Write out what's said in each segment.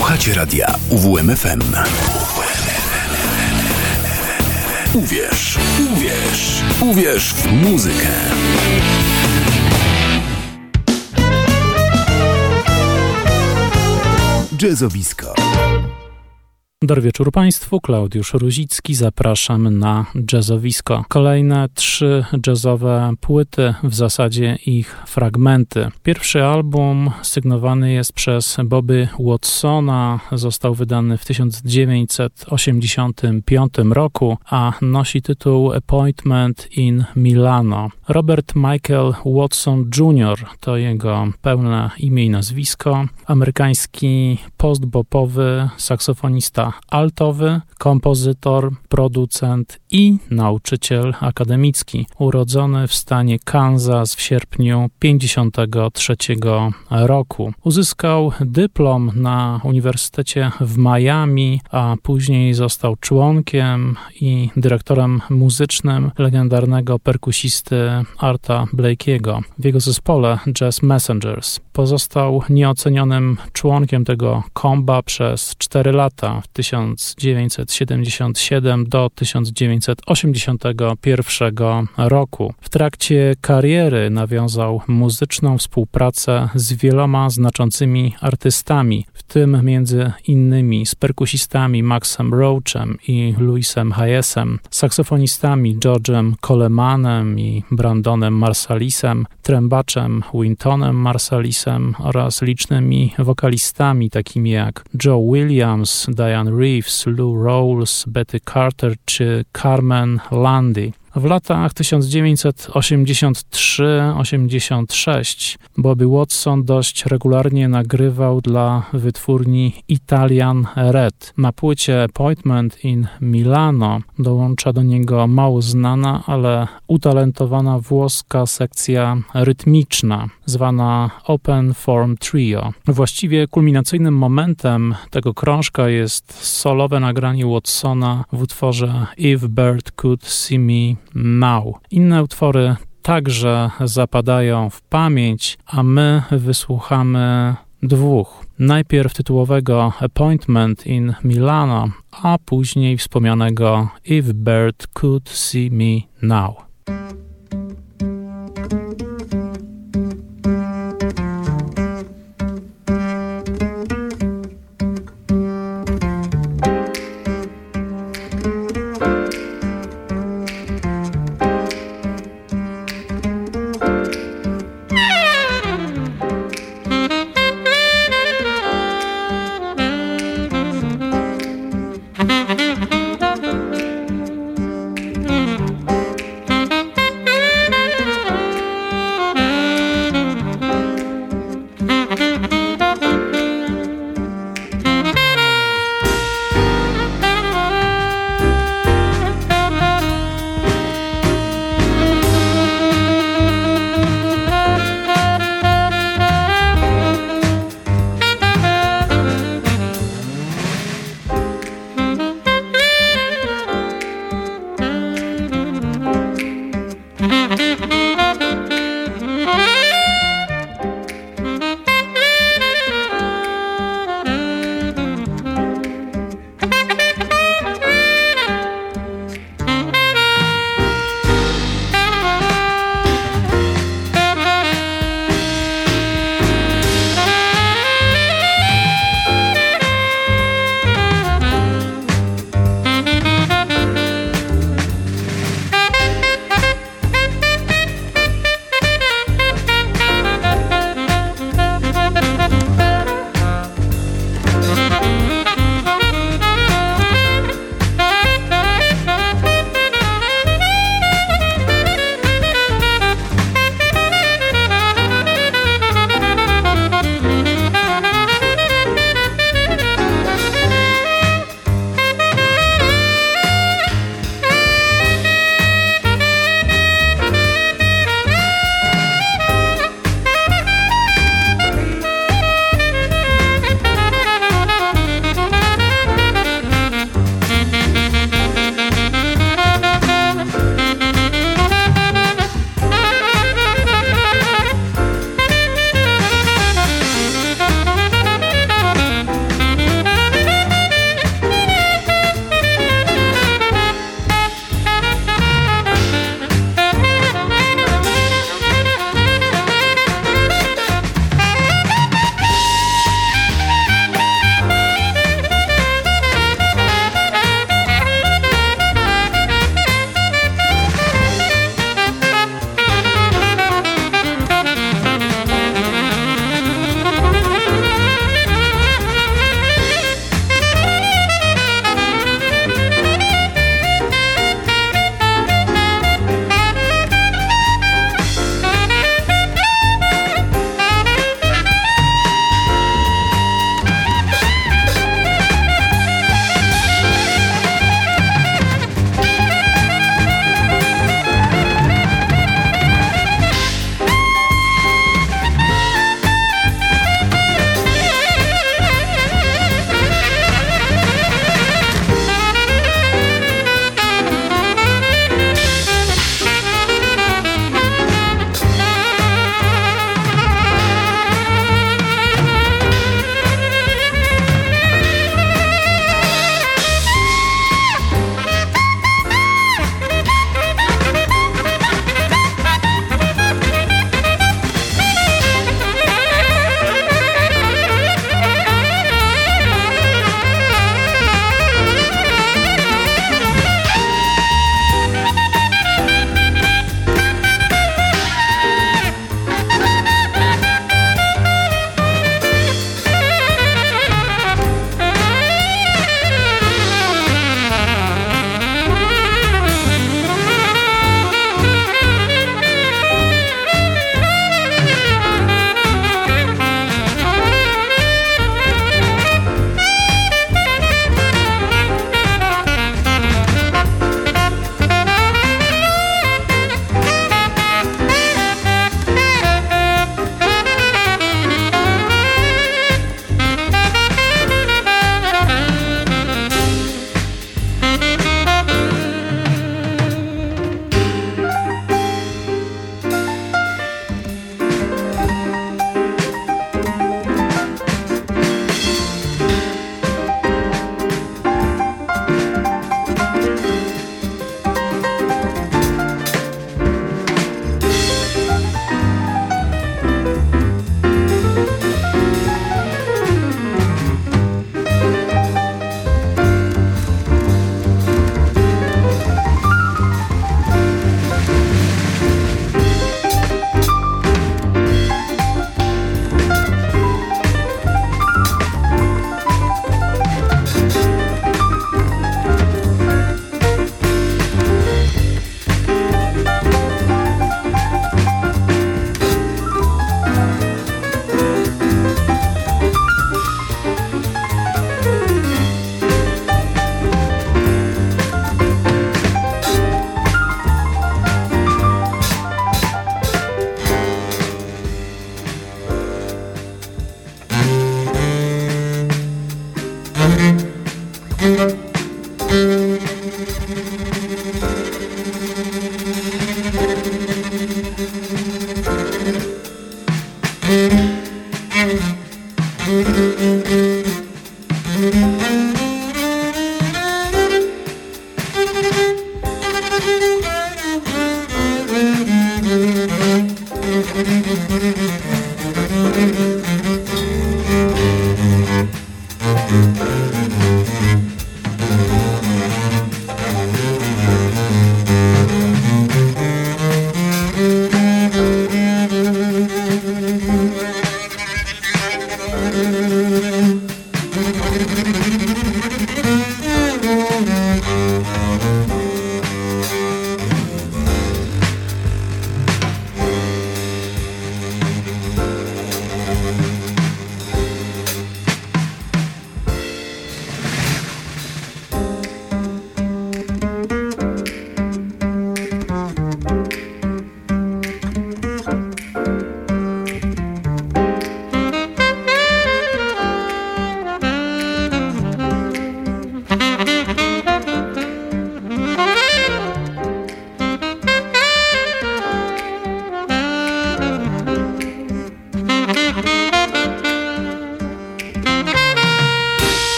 Słuchacie radia UWMFM. Uwierz, uwierz, uwierz w muzykę. Jazzowisko. Dobry wieczór Państwu, Klaudiusz Ruzicki, zapraszam na jazzowisko. Kolejne trzy jazzowe płyty, w zasadzie ich fragmenty. Pierwszy album sygnowany jest przez Bobby Watsona, został wydany w 1985 roku, a nosi tytuł Appointment in Milano. Robert Michael Watson Jr. to jego pełne imię i nazwisko, amerykański postbopowy saksofonista altowy, kompozytor, producent i nauczyciel akademicki, urodzony w stanie Kansas w sierpniu 1953 roku. Uzyskał dyplom na Uniwersytecie w Miami, a później został członkiem i dyrektorem muzycznym legendarnego perkusisty Arta Blake'ego w jego zespole Jazz Messengers. Pozostał nieocenionym członkiem tego komba przez 4 lata w 1977 do 1981 roku. W trakcie kariery nawiązał muzyczną współpracę z wieloma znaczącymi artystami, w tym między innymi z perkusistami Maxem Roachem i Louisem Hayesem, saksofonistami George'em Colemanem i Brandonem Marsalisem, trębaczem Wintonem Marsalisem oraz licznymi wokalistami takimi jak Joe Williams, Diane Reeves, Lou Rawls, Betty Carter czy Carmen Landy. W latach 1983-86 Bobby Watson dość regularnie nagrywał dla wytwórni Italian Red. Na płycie Appointment in Milano dołącza do niego mało znana, ale utalentowana włoska sekcja rytmiczna, zwana Open Form Trio. Właściwie kulminacyjnym momentem tego krążka jest solowe nagranie Watsona w utworze If Bird Could See Me Now. Inne utwory także zapadają w pamięć, a my wysłuchamy dwóch. Najpierw tytułowego Appointment in Milano, a później wspomnianego If Bird Could See Me Now.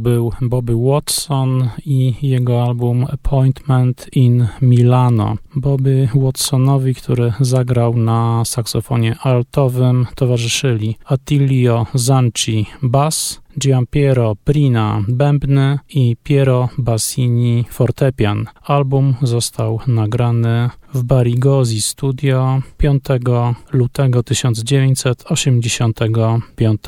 Był Bobby Watson i jego album Appointment in Milano. Bobby Watsonowi, który zagrał na saksofonie altowym, towarzyszyli Attilio Zanci bass, Giampiero Prina bębny i Piero Bassini fortepian. Album został nagrany w Barigosi Studio 5 lutego 1985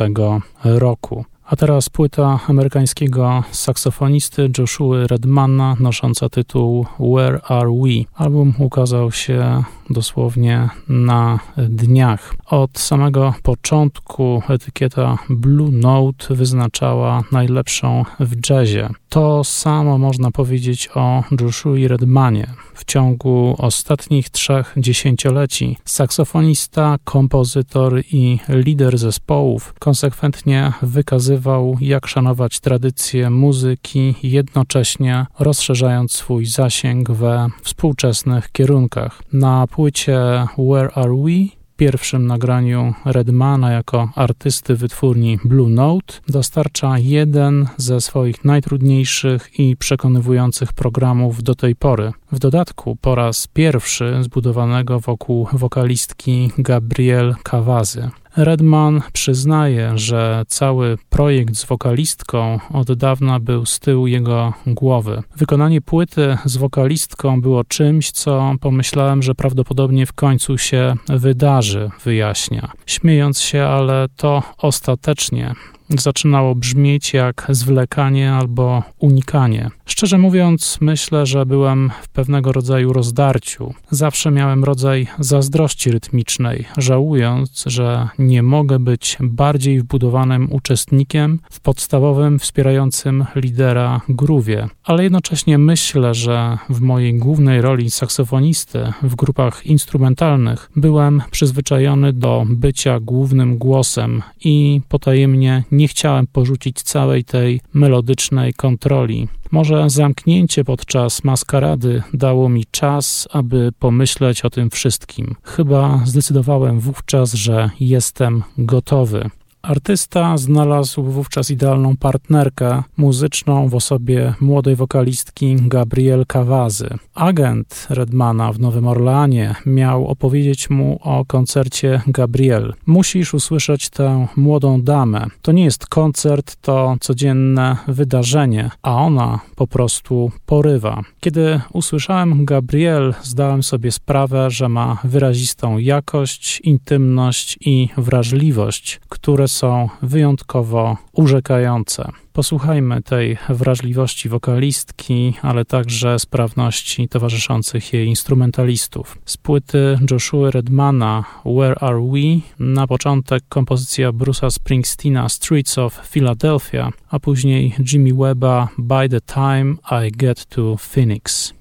roku. A teraz płyta amerykańskiego saksofonisty Joshua Redmana nosząca tytuł Where Are We? Album ukazał się dosłownie na dniach. Od samego początku etykieta Blue Note wyznaczała najlepszą w jazzie. To samo można powiedzieć o Joshua Redmanie. W ciągu ostatnich trzech dziesięcioleci saksofonista, kompozytor i lider zespołów konsekwentnie wykazywał, jak szanować tradycję muzyki, jednocześnie rozszerzając swój zasięg we współczesnych kierunkach. Na płycie Where Are We pierwszym nagraniu Redmana jako artysty wytwórni Blue Note dostarcza jeden ze swoich najtrudniejszych i przekonywujących programów do tej pory. W dodatku po raz pierwszy zbudowanego wokół wokalistki Gabriel Cavazy. Redman przyznaje, że cały projekt z wokalistką od dawna był z tyłu jego głowy. Wykonanie płyty z wokalistką było czymś, co pomyślałem, że prawdopodobnie w końcu się wydarzy, wyjaśnia. Śmiejąc się, ale to ostatecznie zaczynało brzmieć jak zwlekanie albo unikanie. Szczerze mówiąc, myślę, że byłem w pewnego rodzaju rozdarciu. Zawsze miałem rodzaj zazdrości rytmicznej, żałując, że nie mogę być bardziej wbudowanym uczestnikiem w podstawowym, wspierającym lidera gruwie. Ale jednocześnie myślę, że w mojej głównej roli saksofonisty w grupach instrumentalnych byłem przyzwyczajony do bycia głównym głosem i potajemnie nie chciałem porzucić całej tej melodycznej kontroli. Może zamknięcie podczas maskarady dało mi czas, aby pomyśleć o tym wszystkim. Chyba zdecydowałem wówczas, że jestem gotowy. Artysta znalazł wówczas idealną partnerkę muzyczną w osobie młodej wokalistki Gabriel Cavazy. Agent Redmana w Nowym Orleanie miał opowiedzieć mu o koncercie Gabriel. Musisz usłyszeć tę młodą damę. To nie jest koncert, to codzienne wydarzenie, a ona po prostu porywa. Kiedy usłyszałem Gabriel, zdałem sobie sprawę, że ma wyrazistą jakość, intymność i wrażliwość, które są wyjątkowo urzekające. Posłuchajmy tej wrażliwości wokalistki, ale także sprawności towarzyszących jej instrumentalistów. Z płyty Joshua Redmana Where Are We? Na początek kompozycja Bruce'a Springsteena Streets of Philadelphia, a później Jimmy Webba By the Time I Get to Phoenix.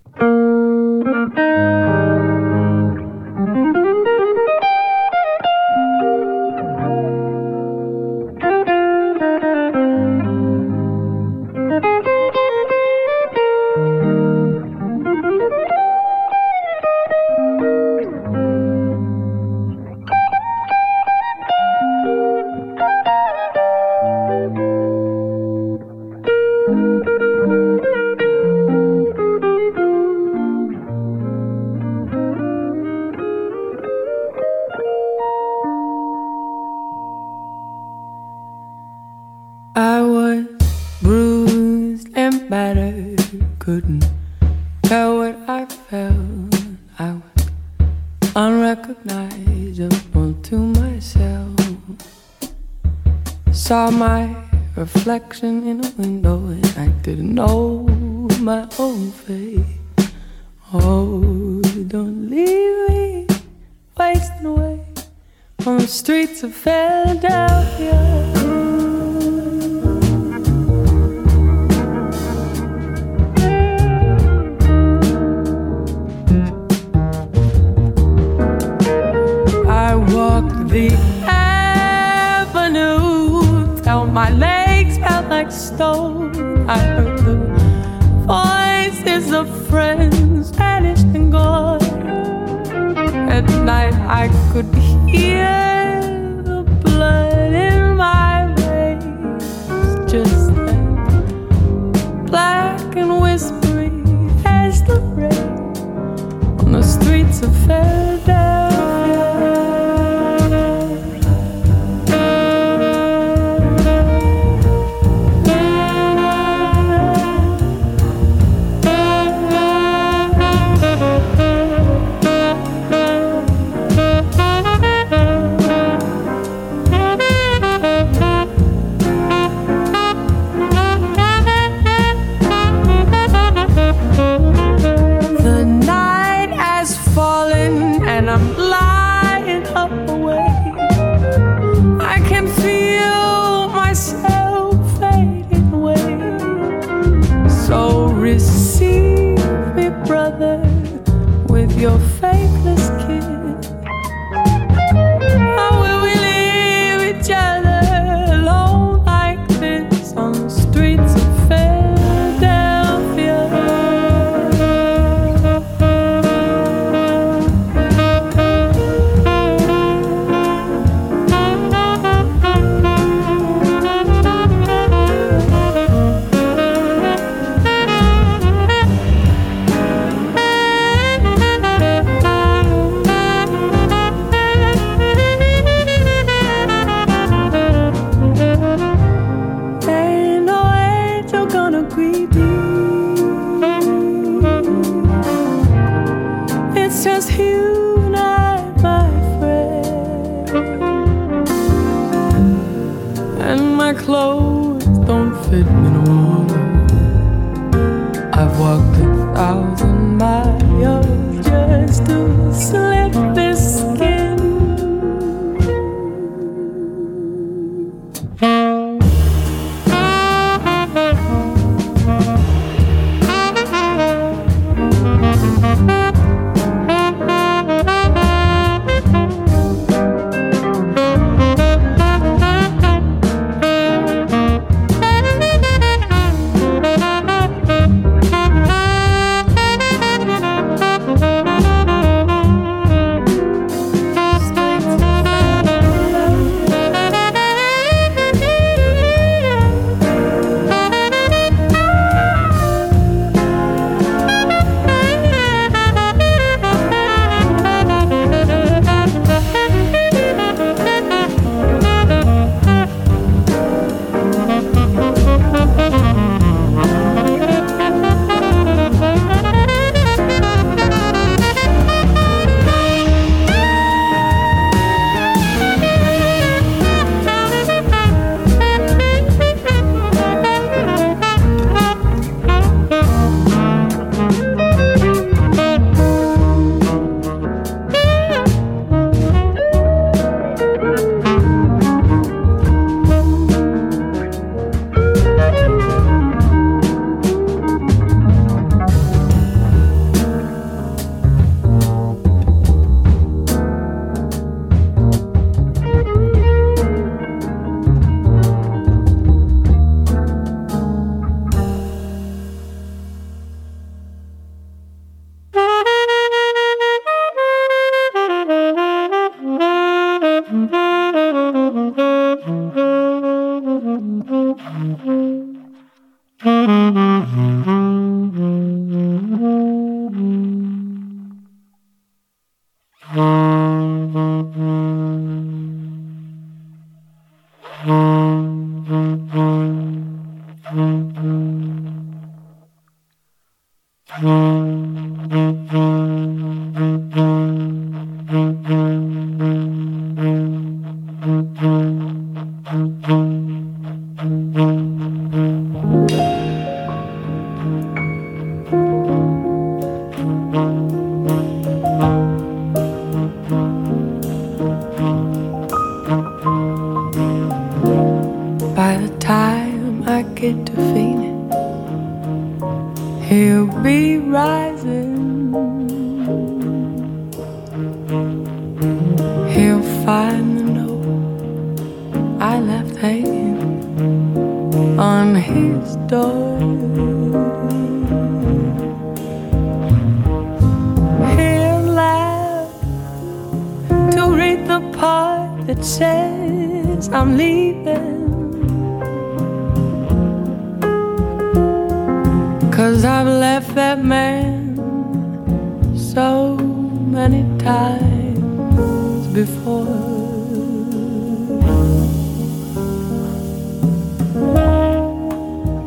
Stone. I heard the voices of friends vanished and gone. At night I could hear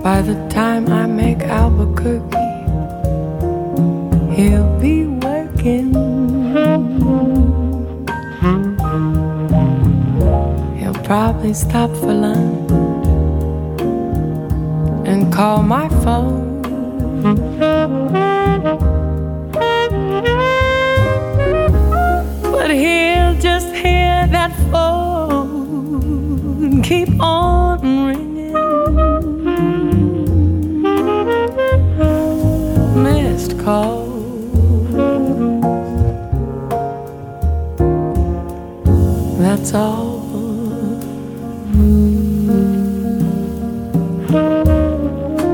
By the time I make Albuquerque, he'll be working. He'll probably stop for lunch and call my phone. But he'll just hear that phone keep on. That's all.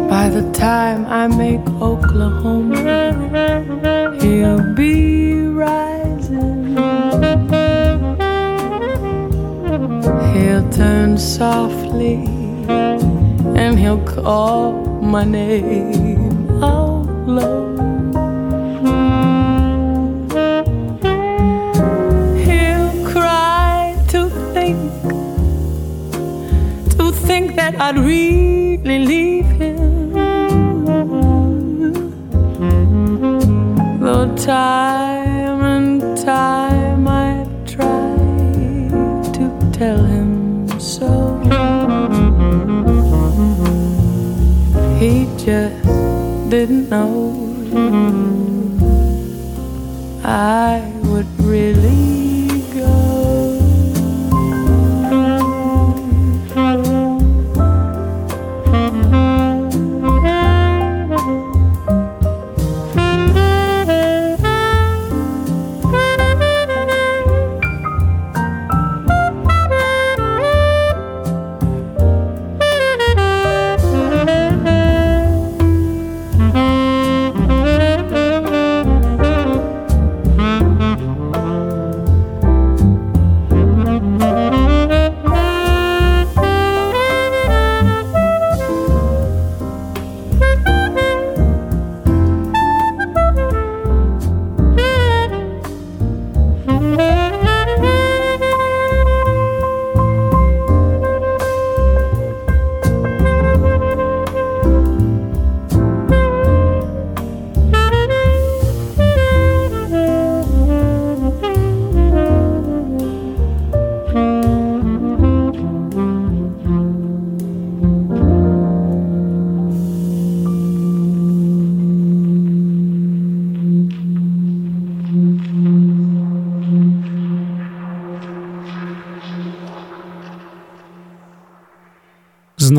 By the time I make Oklahoma, he'll be rising. He'll turn softly and he'll call my name. Oh, Lord. I'd really leave him. Though time and time I try to tell him so. He just didn't know I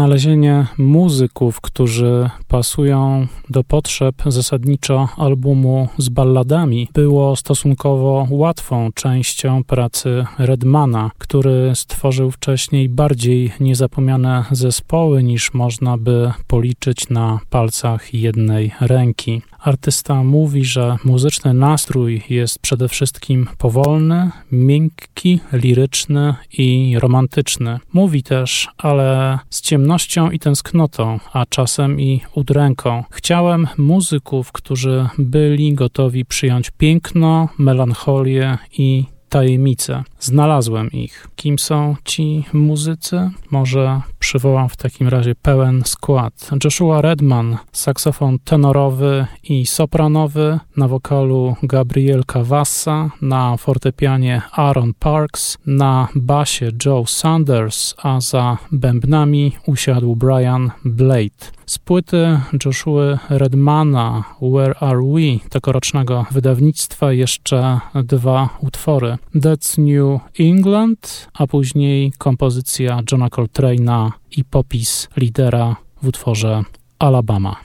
Znalezienie muzyków, którzy pasują do potrzeb zasadniczo albumu z balladami, było stosunkowo łatwą częścią pracy Redmana, który stworzył wcześniej bardziej niezapomniane zespoły niż można by policzyć na palcach jednej ręki. Artysta mówi, że muzyczny nastrój jest przede wszystkim powolny, miękki, liryczny i romantyczny. Mówi też, ale z ciemnością i tęsknotą, a czasem i udręką. Chciałem muzyków, którzy byli gotowi przyjąć piękno, melancholię i tajemnice. Znalazłem ich. Kim są ci muzycy? Może przywołam w takim razie pełen skład. Joshua Redman, saksofon tenorowy i sopranowy, na wokalu Gabriel Cavassa, na fortepianie Aaron Parks, na basie Joe Sanders, a za bębnami usiadł Brian Blade. Z płyty Joshua Redmana Where Are We tegorocznego wydawnictwa jeszcze dwa utwory. That's New England, a później kompozycja Johna Coltrane'a i popis lidera w utworze Alabama.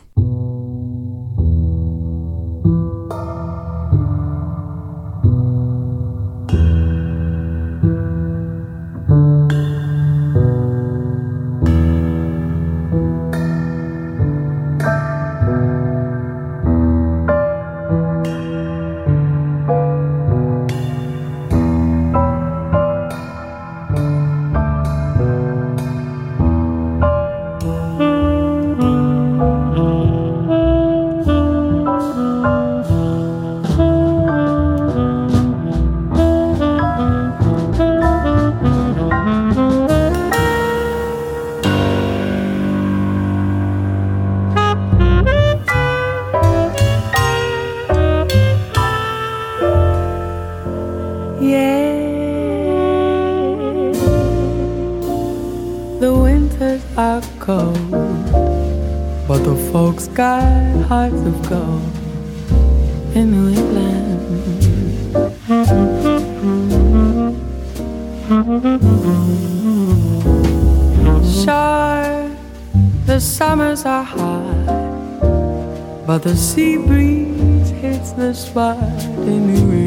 Folks got hearts of gold in New England. Sure, the summers are hot, but the sea breeze hits the spot in New England.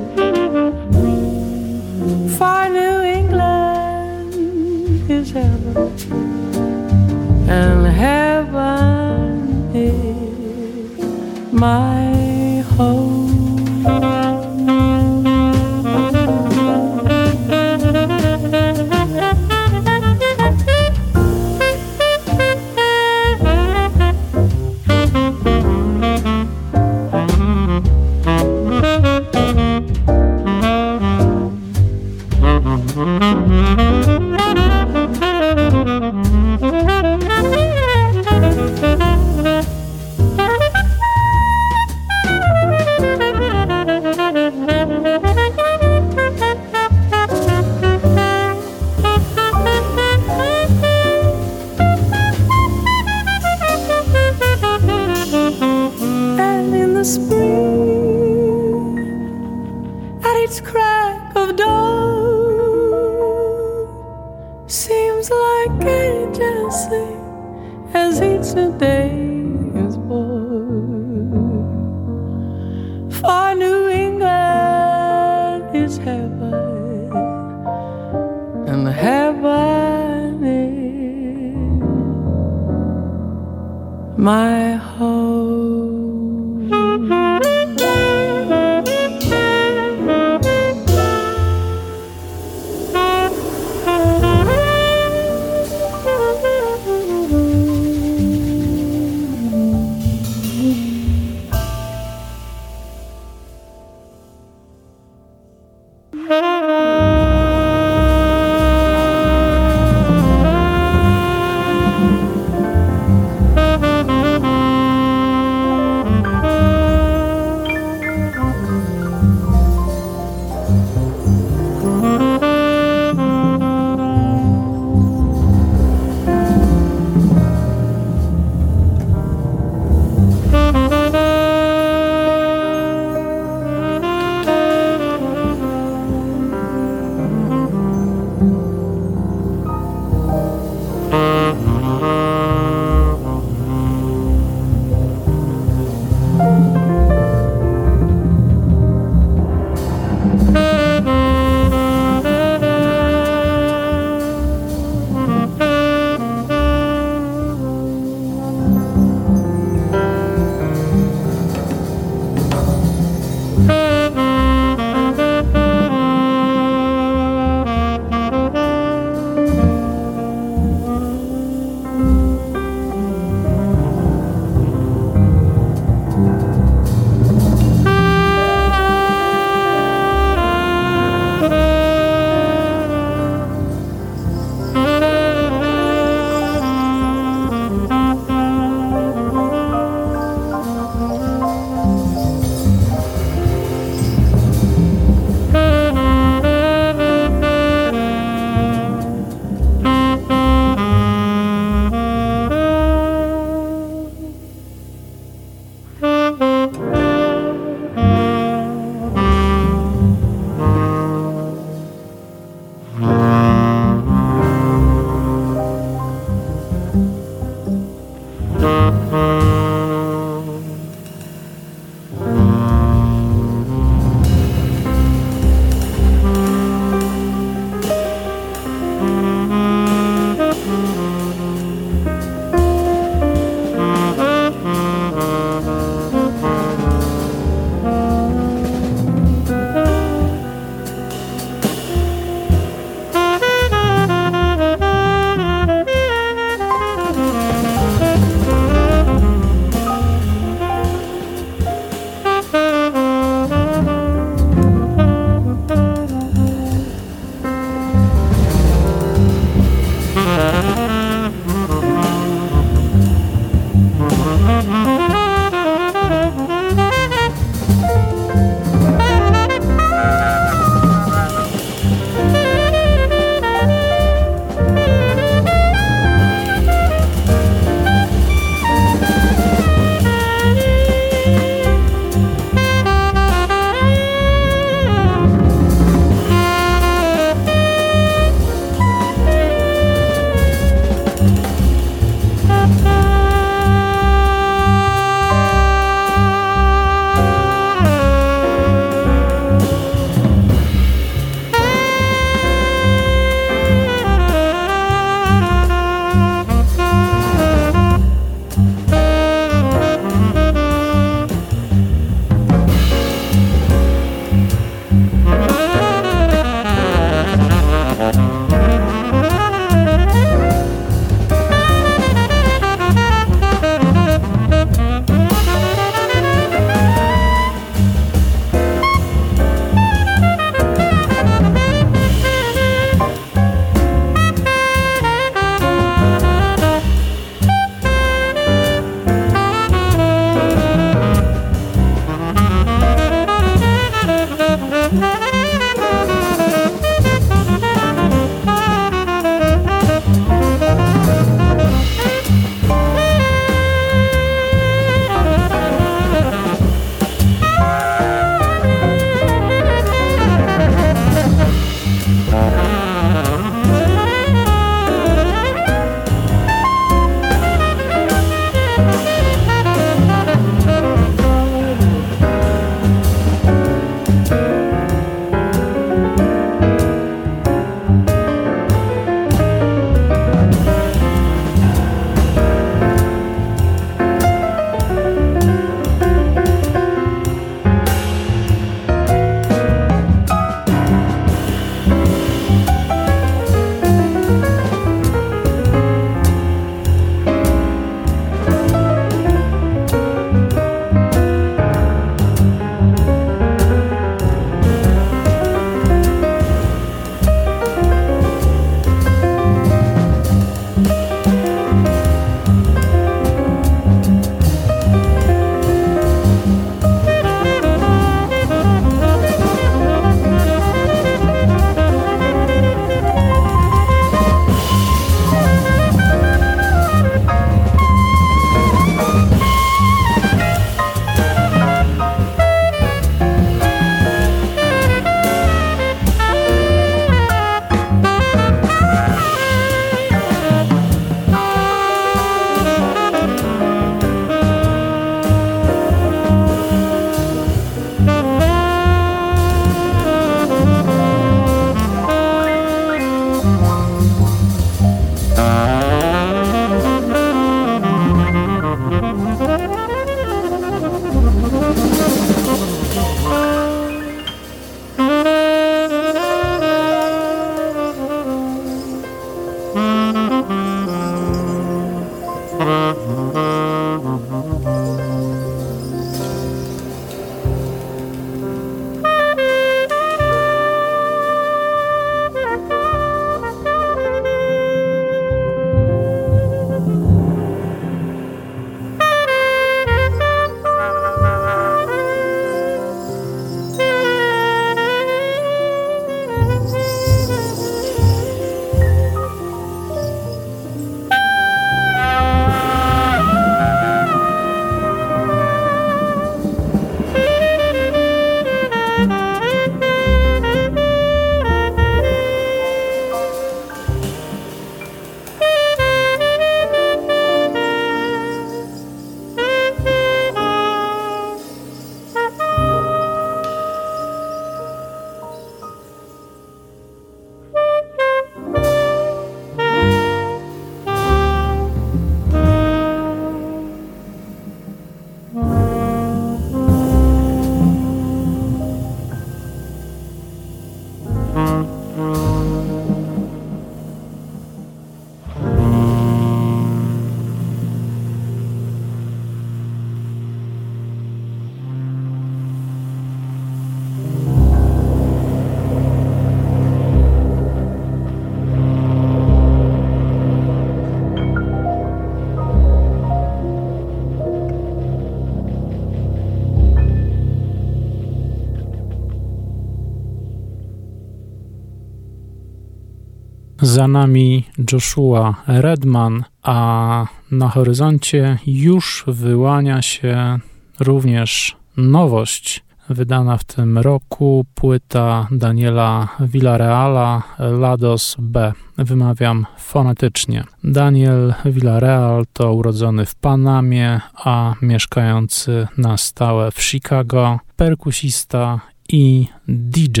Za nami Joshua Redman, a na horyzoncie już wyłania się również nowość wydana w tym roku płyta Daniela Villareala Lados B. Wymawiam fonetycznie. Daniel Villarreal to urodzony w Panamie, a mieszkający na stałe w Chicago, perkusista i DJ.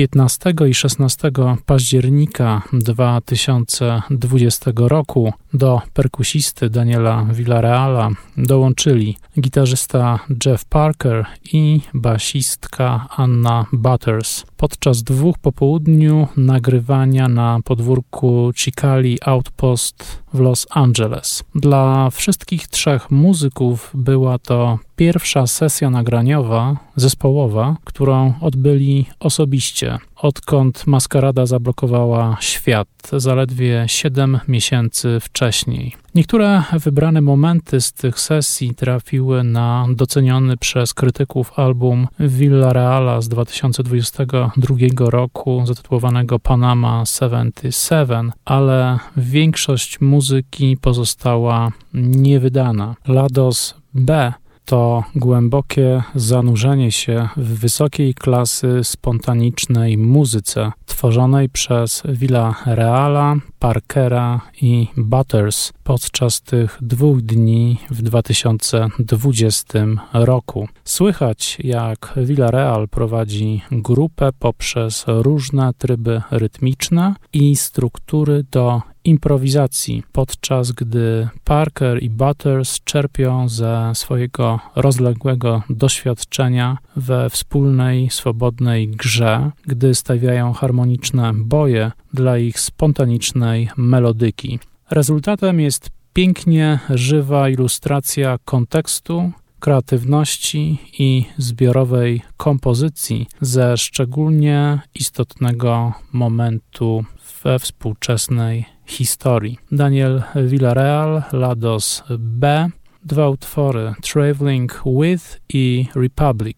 15 i 16 października 2020 roku do perkusisty Daniela Villareala dołączyli gitarzysta Jeff Parker i basistka Anna Butters. Podczas dwóch popołudniu nagrywania na podwórku Chicali Outpost w Los Angeles. Dla wszystkich trzech muzyków była to pierwsza sesja nagraniowa, zespołowa, którą odbyli osobiście, odkąd maskarada zablokowała świat zaledwie 7 miesięcy wcześniej. Niektóre wybrane momenty z tych sesji trafiły na doceniony przez krytyków album Villareala z 2022 roku zatytułowanego Panama 77, ale większość muzyki pozostała niewydana. Lados B to głębokie zanurzenie się w wysokiej klasy spontanicznej muzyce tworzonej przez Villa Reala, Parkera i Butters podczas tych dwóch dni w 2020 roku. Słychać, jak Villarreal prowadzi grupę poprzez różne tryby rytmiczne i struktury do improwizacji, podczas gdy Parker i Butters czerpią ze swojego rozległego doświadczenia we wspólnej, swobodnej grze, gdy stawiają harmoniczne boje dla ich spontanicznej melodyki. Rezultatem jest pięknie żywa ilustracja kontekstu, kreatywności i zbiorowej kompozycji ze szczególnie istotnego momentu we współczesnej historii. Daniel Villarreal, Lados B, dwa utwory Traveling With i Republic.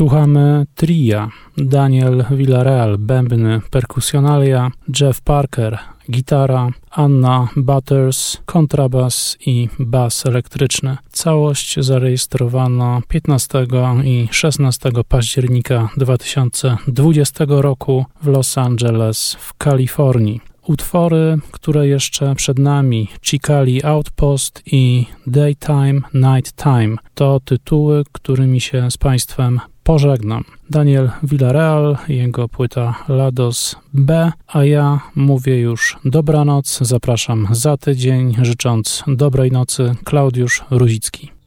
Słuchamy tria. Daniel Villarreal, bębny, perkusjonalia, Jeff Parker, gitara, Anna Butters, kontrabas i bas elektryczny. Całość zarejestrowano 15 i 16 października 2020 roku w Los Angeles w Kalifornii. Utwory, które jeszcze przed nami, Chicali Outpost i Daytime, Nighttime, to tytuły, którymi się z Państwem pożegnam. Daniel Villarreal, jego płyta Lados B, a ja mówię już dobranoc, zapraszam za tydzień, życząc dobrej nocy, Klaudiusz Ruzicki.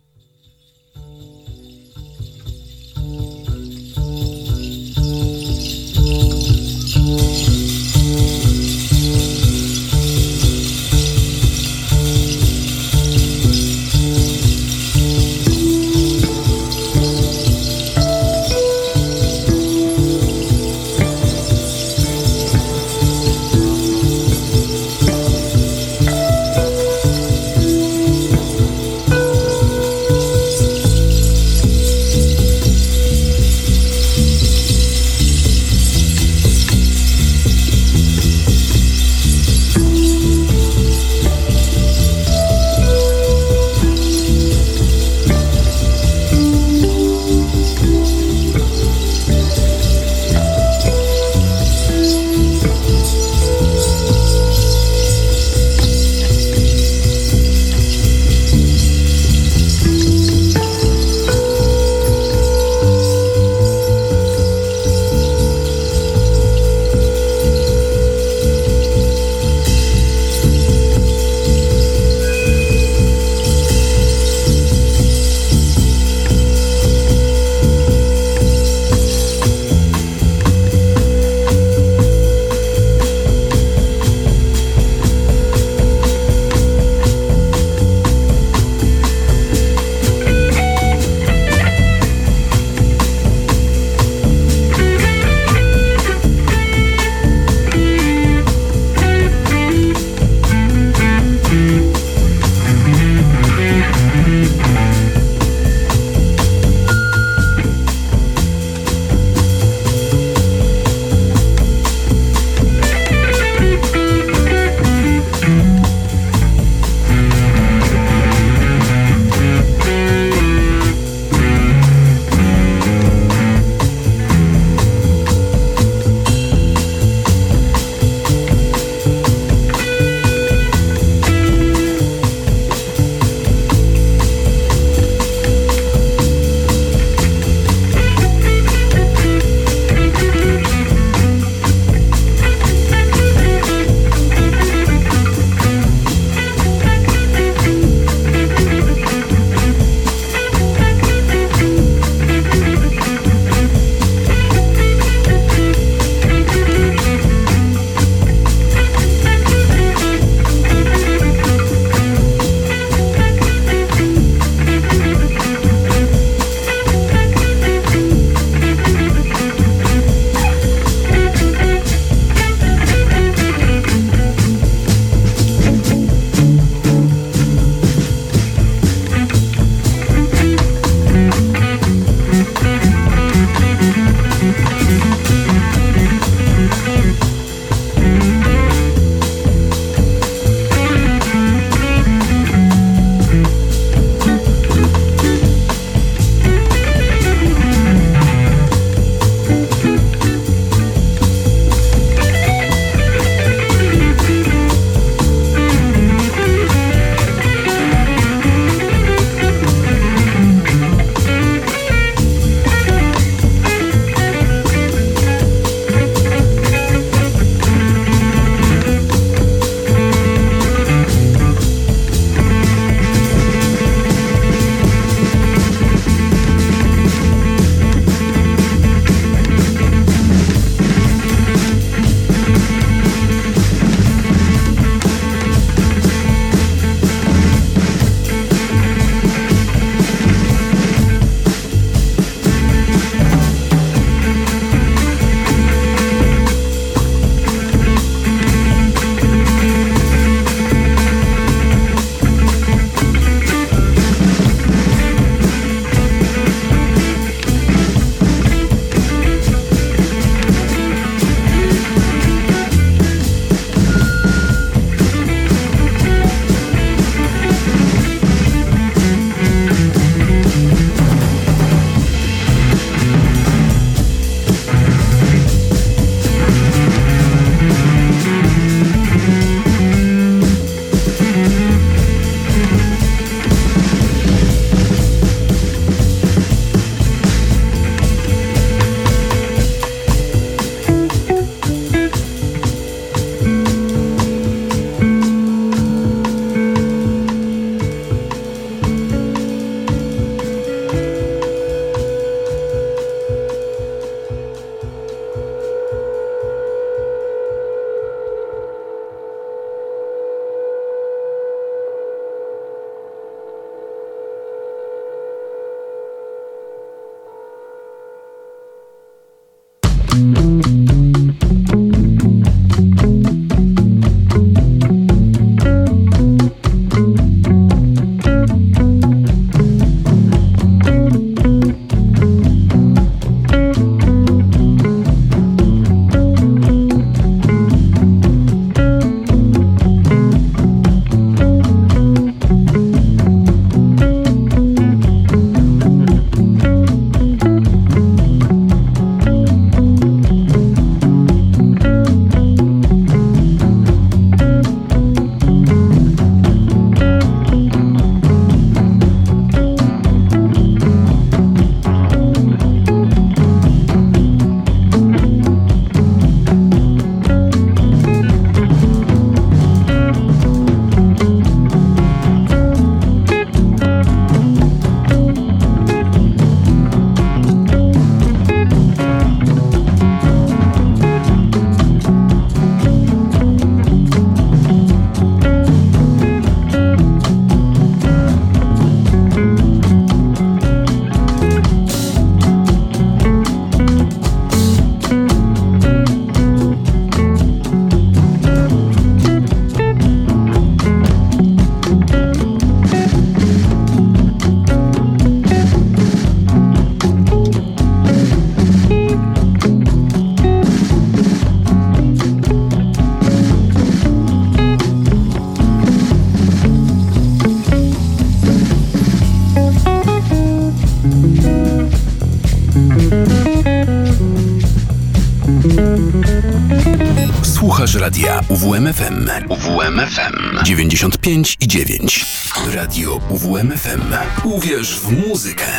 Ilhas de Música.